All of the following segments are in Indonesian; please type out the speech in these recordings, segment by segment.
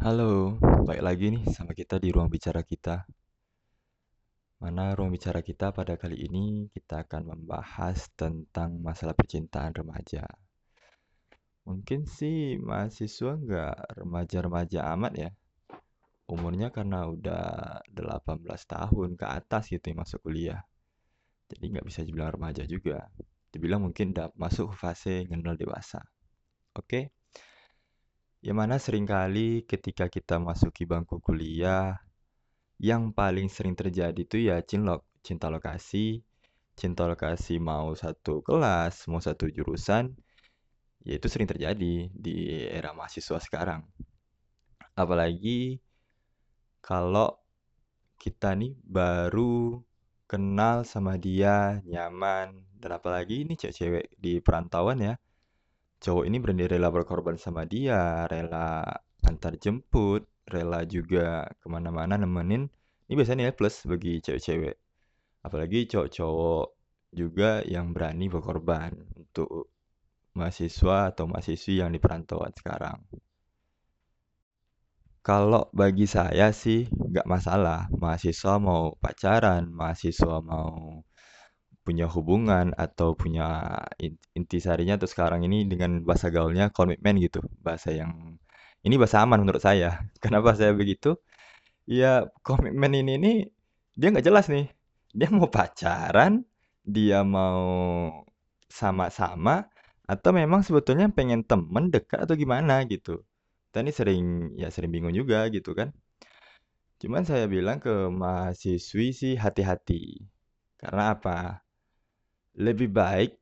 Halo, balik lagi nih sama kita di ruang bicara kita. Mana ruang bicara kita pada kali ini kita akan membahas tentang masalah percintaan remaja. Mungkin sih mahasiswa nggak remaja-remaja amat ya. Umurnya karena udah 18 tahun ke atas gitu yang masuk kuliah. Jadi nggak bisa dibilang remaja juga. Dibilang mungkin udah masuk fase ngenal dewasa. Oke? Yang mana sering kali ketika kita masuki bangku kuliah, yang paling sering terjadi itu ya cinlok, cinta lokasi, cinta lokasi mau satu kelas, mau satu jurusan, ya itu sering terjadi di era mahasiswa sekarang. Apalagi kalau kita nih baru kenal sama dia, nyaman, dan apalagi ini cewek-cewek di perantauan ya, cowok ini berani rela berkorban sama dia, rela antar jemput, rela juga ke mana-mana nemenin. Ini biasanya nilai plus bagi cewek-cewek. Apalagi cowok-cowok juga yang berani berkorban untuk mahasiswa atau mahasiswi yang di perantauan sekarang. Kalau bagi saya sih nggak masalah, mahasiswa mau pacaran, mahasiswa mau punya hubungan atau punya intisarinya atau sekarang ini dengan bahasa gaulnya komitmen gitu. Bahasa yang ini bahasa aman menurut saya. Kenapa saya begitu? Ya komitmen ini nih dia nggak jelas nih. Dia mau pacaran dia mau sama-sama atau memang sebetulnya pengen temen dekat atau gimana gitu. Kita ini sering ya sering bingung juga gitu kan. Cuman saya bilang ke mahasiswi sih hati-hati. Karena apa lebih baik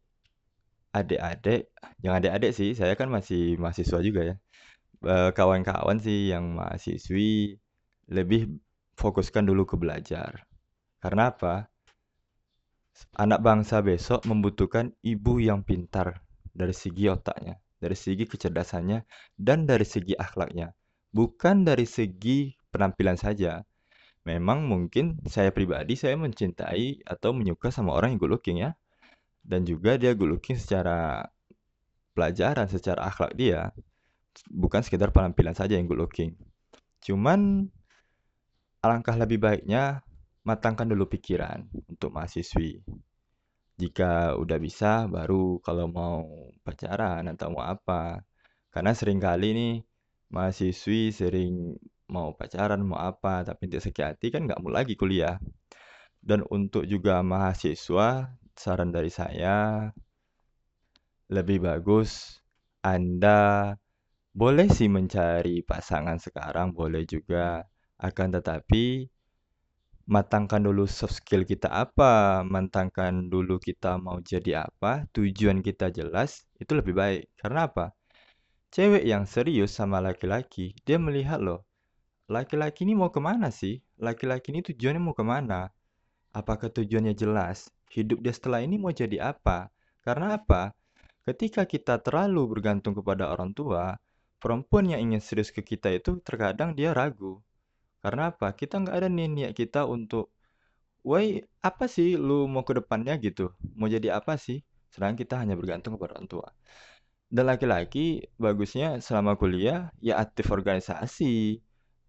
adik-adik, yang adik-adik sih, saya kan masih mahasiswa juga ya. kawan-kawan sih yang mahasiswi lebih fokuskan dulu ke belajar. Karena apa? Anak bangsa besok membutuhkan ibu yang pintar dari segi otaknya, dari segi kecerdasannya, dan dari segi akhlaknya. Bukan dari segi penampilan saja. Memang mungkin saya pribadi saya mencintai atau menyuka sama orang yang good looking ya dan juga dia good looking secara pelajaran, secara akhlak dia. Bukan sekedar penampilan saja yang good looking. Cuman alangkah lebih baiknya matangkan dulu pikiran untuk mahasiswi. Jika udah bisa, baru kalau mau pacaran atau mau apa. Karena sering kali nih mahasiswi sering mau pacaran, mau apa, tapi tidak sakit hati kan nggak mau lagi kuliah. Dan untuk juga mahasiswa saran dari saya lebih bagus Anda boleh sih mencari pasangan sekarang, boleh juga. Akan tetapi matangkan dulu soft skill kita apa, matangkan dulu kita mau jadi apa, tujuan kita jelas, itu lebih baik. Karena apa? Cewek yang serius sama laki-laki, dia melihat loh, laki-laki ini mau ke mana sih? Laki-laki ini tujuannya mau ke mana? Apakah tujuannya jelas? Hidup dia setelah ini mau jadi apa. Karena apa? Ketika kita terlalu bergantung kepada orang tua, perempuan yang ingin serius ke kita itu terkadang dia ragu. Karena apa? Kita nggak ada nih niat kita untuk, woi apa sih lu mau ke depannya gitu? Mau jadi apa sih? Sedangkan kita hanya bergantung kepada orang tua. Dan laki-laki bagusnya selama kuliah ya aktif organisasi,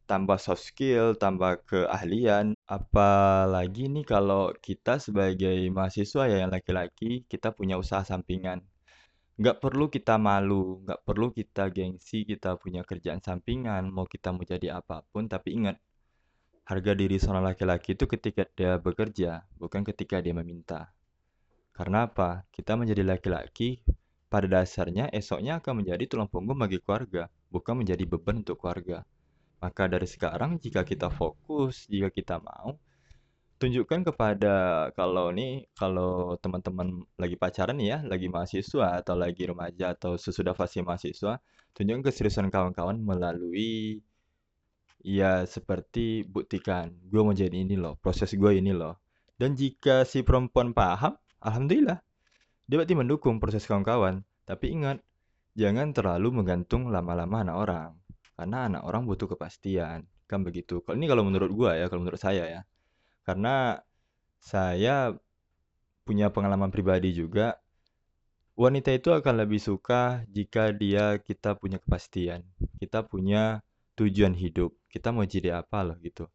tambah soft skill, tambah keahlian. Apalagi nih kalau kita sebagai mahasiswa ya yang laki-laki, kita punya usaha sampingan. Nggak perlu kita malu, nggak perlu kita gengsi, kita punya kerjaan sampingan, mau kita mau jadi apa pun, tapi ingat, harga diri seorang laki-laki itu ketika dia bekerja, bukan ketika dia meminta. Karena apa? Kita menjadi laki-laki, pada dasarnya esoknya akan menjadi tulang punggung bagi keluarga, bukan menjadi beban untuk keluarga. Maka dari sekarang jika kita fokus, jika kita mau, tunjukkan kepada kalau nih kalau teman-teman lagi pacaran ya, lagi mahasiswa atau lagi remaja atau sesudah fase mahasiswa, tunjukkan keseriusan kawan-kawan melalui ya seperti buktikan gue mau jadi ini loh, proses gue ini loh. Dan jika si perempuan paham, alhamdulillah. Dia berarti mendukung proses kawan-kawan. Tapi ingat, jangan terlalu menggantung lama-lama anak orang karena anak orang butuh kepastian kan begitu. Kalau ini kalau menurut gua ya kalau menurut saya ya. Karena saya punya pengalaman pribadi juga wanita itu akan lebih suka jika dia kita punya kepastian. Kita punya tujuan hidup, kita mau jadi apa loh gitu.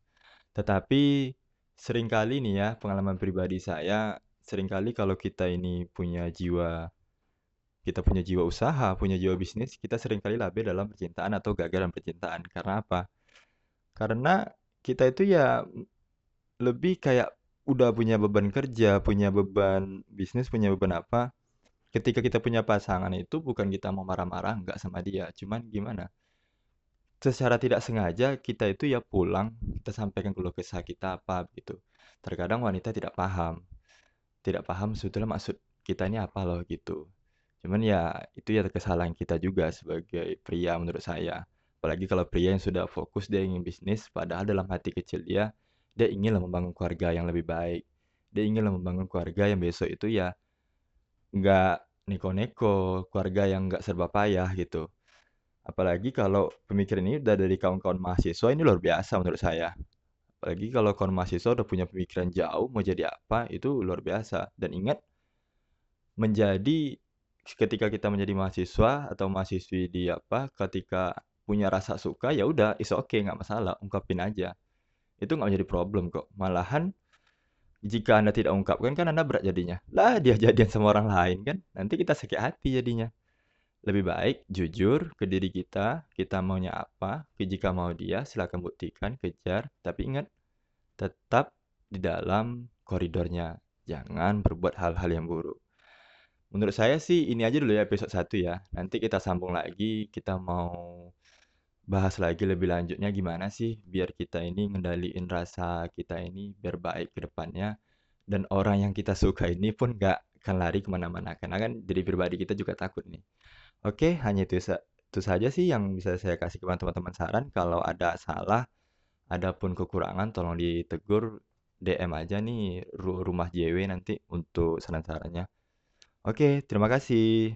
Tetapi sering kali nih ya, pengalaman pribadi saya, sering kali kalau kita ini punya jiwa kita punya jiwa usaha, punya jiwa bisnis, kita sering kali labil dalam percintaan atau gagal dalam percintaan. Karena apa? Karena kita itu ya lebih kayak udah punya beban kerja, punya beban bisnis, punya beban apa. Ketika kita punya pasangan itu bukan kita mau marah-marah nggak sama dia, cuman gimana? Secara tidak sengaja kita itu ya pulang, kita sampaikan keluh kesah kita apa gitu. Terkadang wanita tidak paham, tidak paham sebetulnya maksud kita ini apa loh gitu. Cuman ya itu ya kesalahan kita juga sebagai pria menurut saya. Apalagi kalau pria yang sudah fokus dia ingin bisnis, padahal dalam hati kecil dia, dia inginlah membangun keluarga yang lebih baik. Dia inginlah membangun keluarga yang besok itu ya nggak neko-neko, keluarga yang nggak serba payah gitu. Apalagi kalau pemikiran ini udah dari kawan-kawan mahasiswa ini luar biasa menurut saya. Apalagi kalau kawan mahasiswa udah punya pemikiran jauh mau jadi apa, itu luar biasa. Dan ingat, menjadi ketika kita menjadi mahasiswa atau mahasiswi di apa, ketika punya rasa suka ya udah is okay nggak masalah ungkapin aja. Itu nggak menjadi problem kok. Malahan jika anda tidak ungkapkan kan anda berat jadinya. Lah dia jadian sama orang lain kan nanti kita sakit hati jadinya. Lebih baik jujur ke diri kita kita maunya apa jika mau dia silakan buktikan kejar. Tapi ingat tetap di dalam koridornya. Jangan berbuat hal-hal yang buruk menurut saya sih ini aja dulu ya episode 1 ya. Nanti kita sambung lagi kita mau bahas lagi lebih lanjutnya gimana sih biar kita ini ngendaliin rasa kita ini biar baik ke depannya. Dan orang yang kita suka ini pun gak akan lari ke mana-mana karena kan jadi pribadi kita juga takut nih. Oke hanya itu, itu saja sih yang bisa saya kasih ke teman-teman saran. Kalau ada salah ada pun kekurangan tolong ditegur DM aja nih rumah JW nanti untuk saran-sarannya oke terima kasih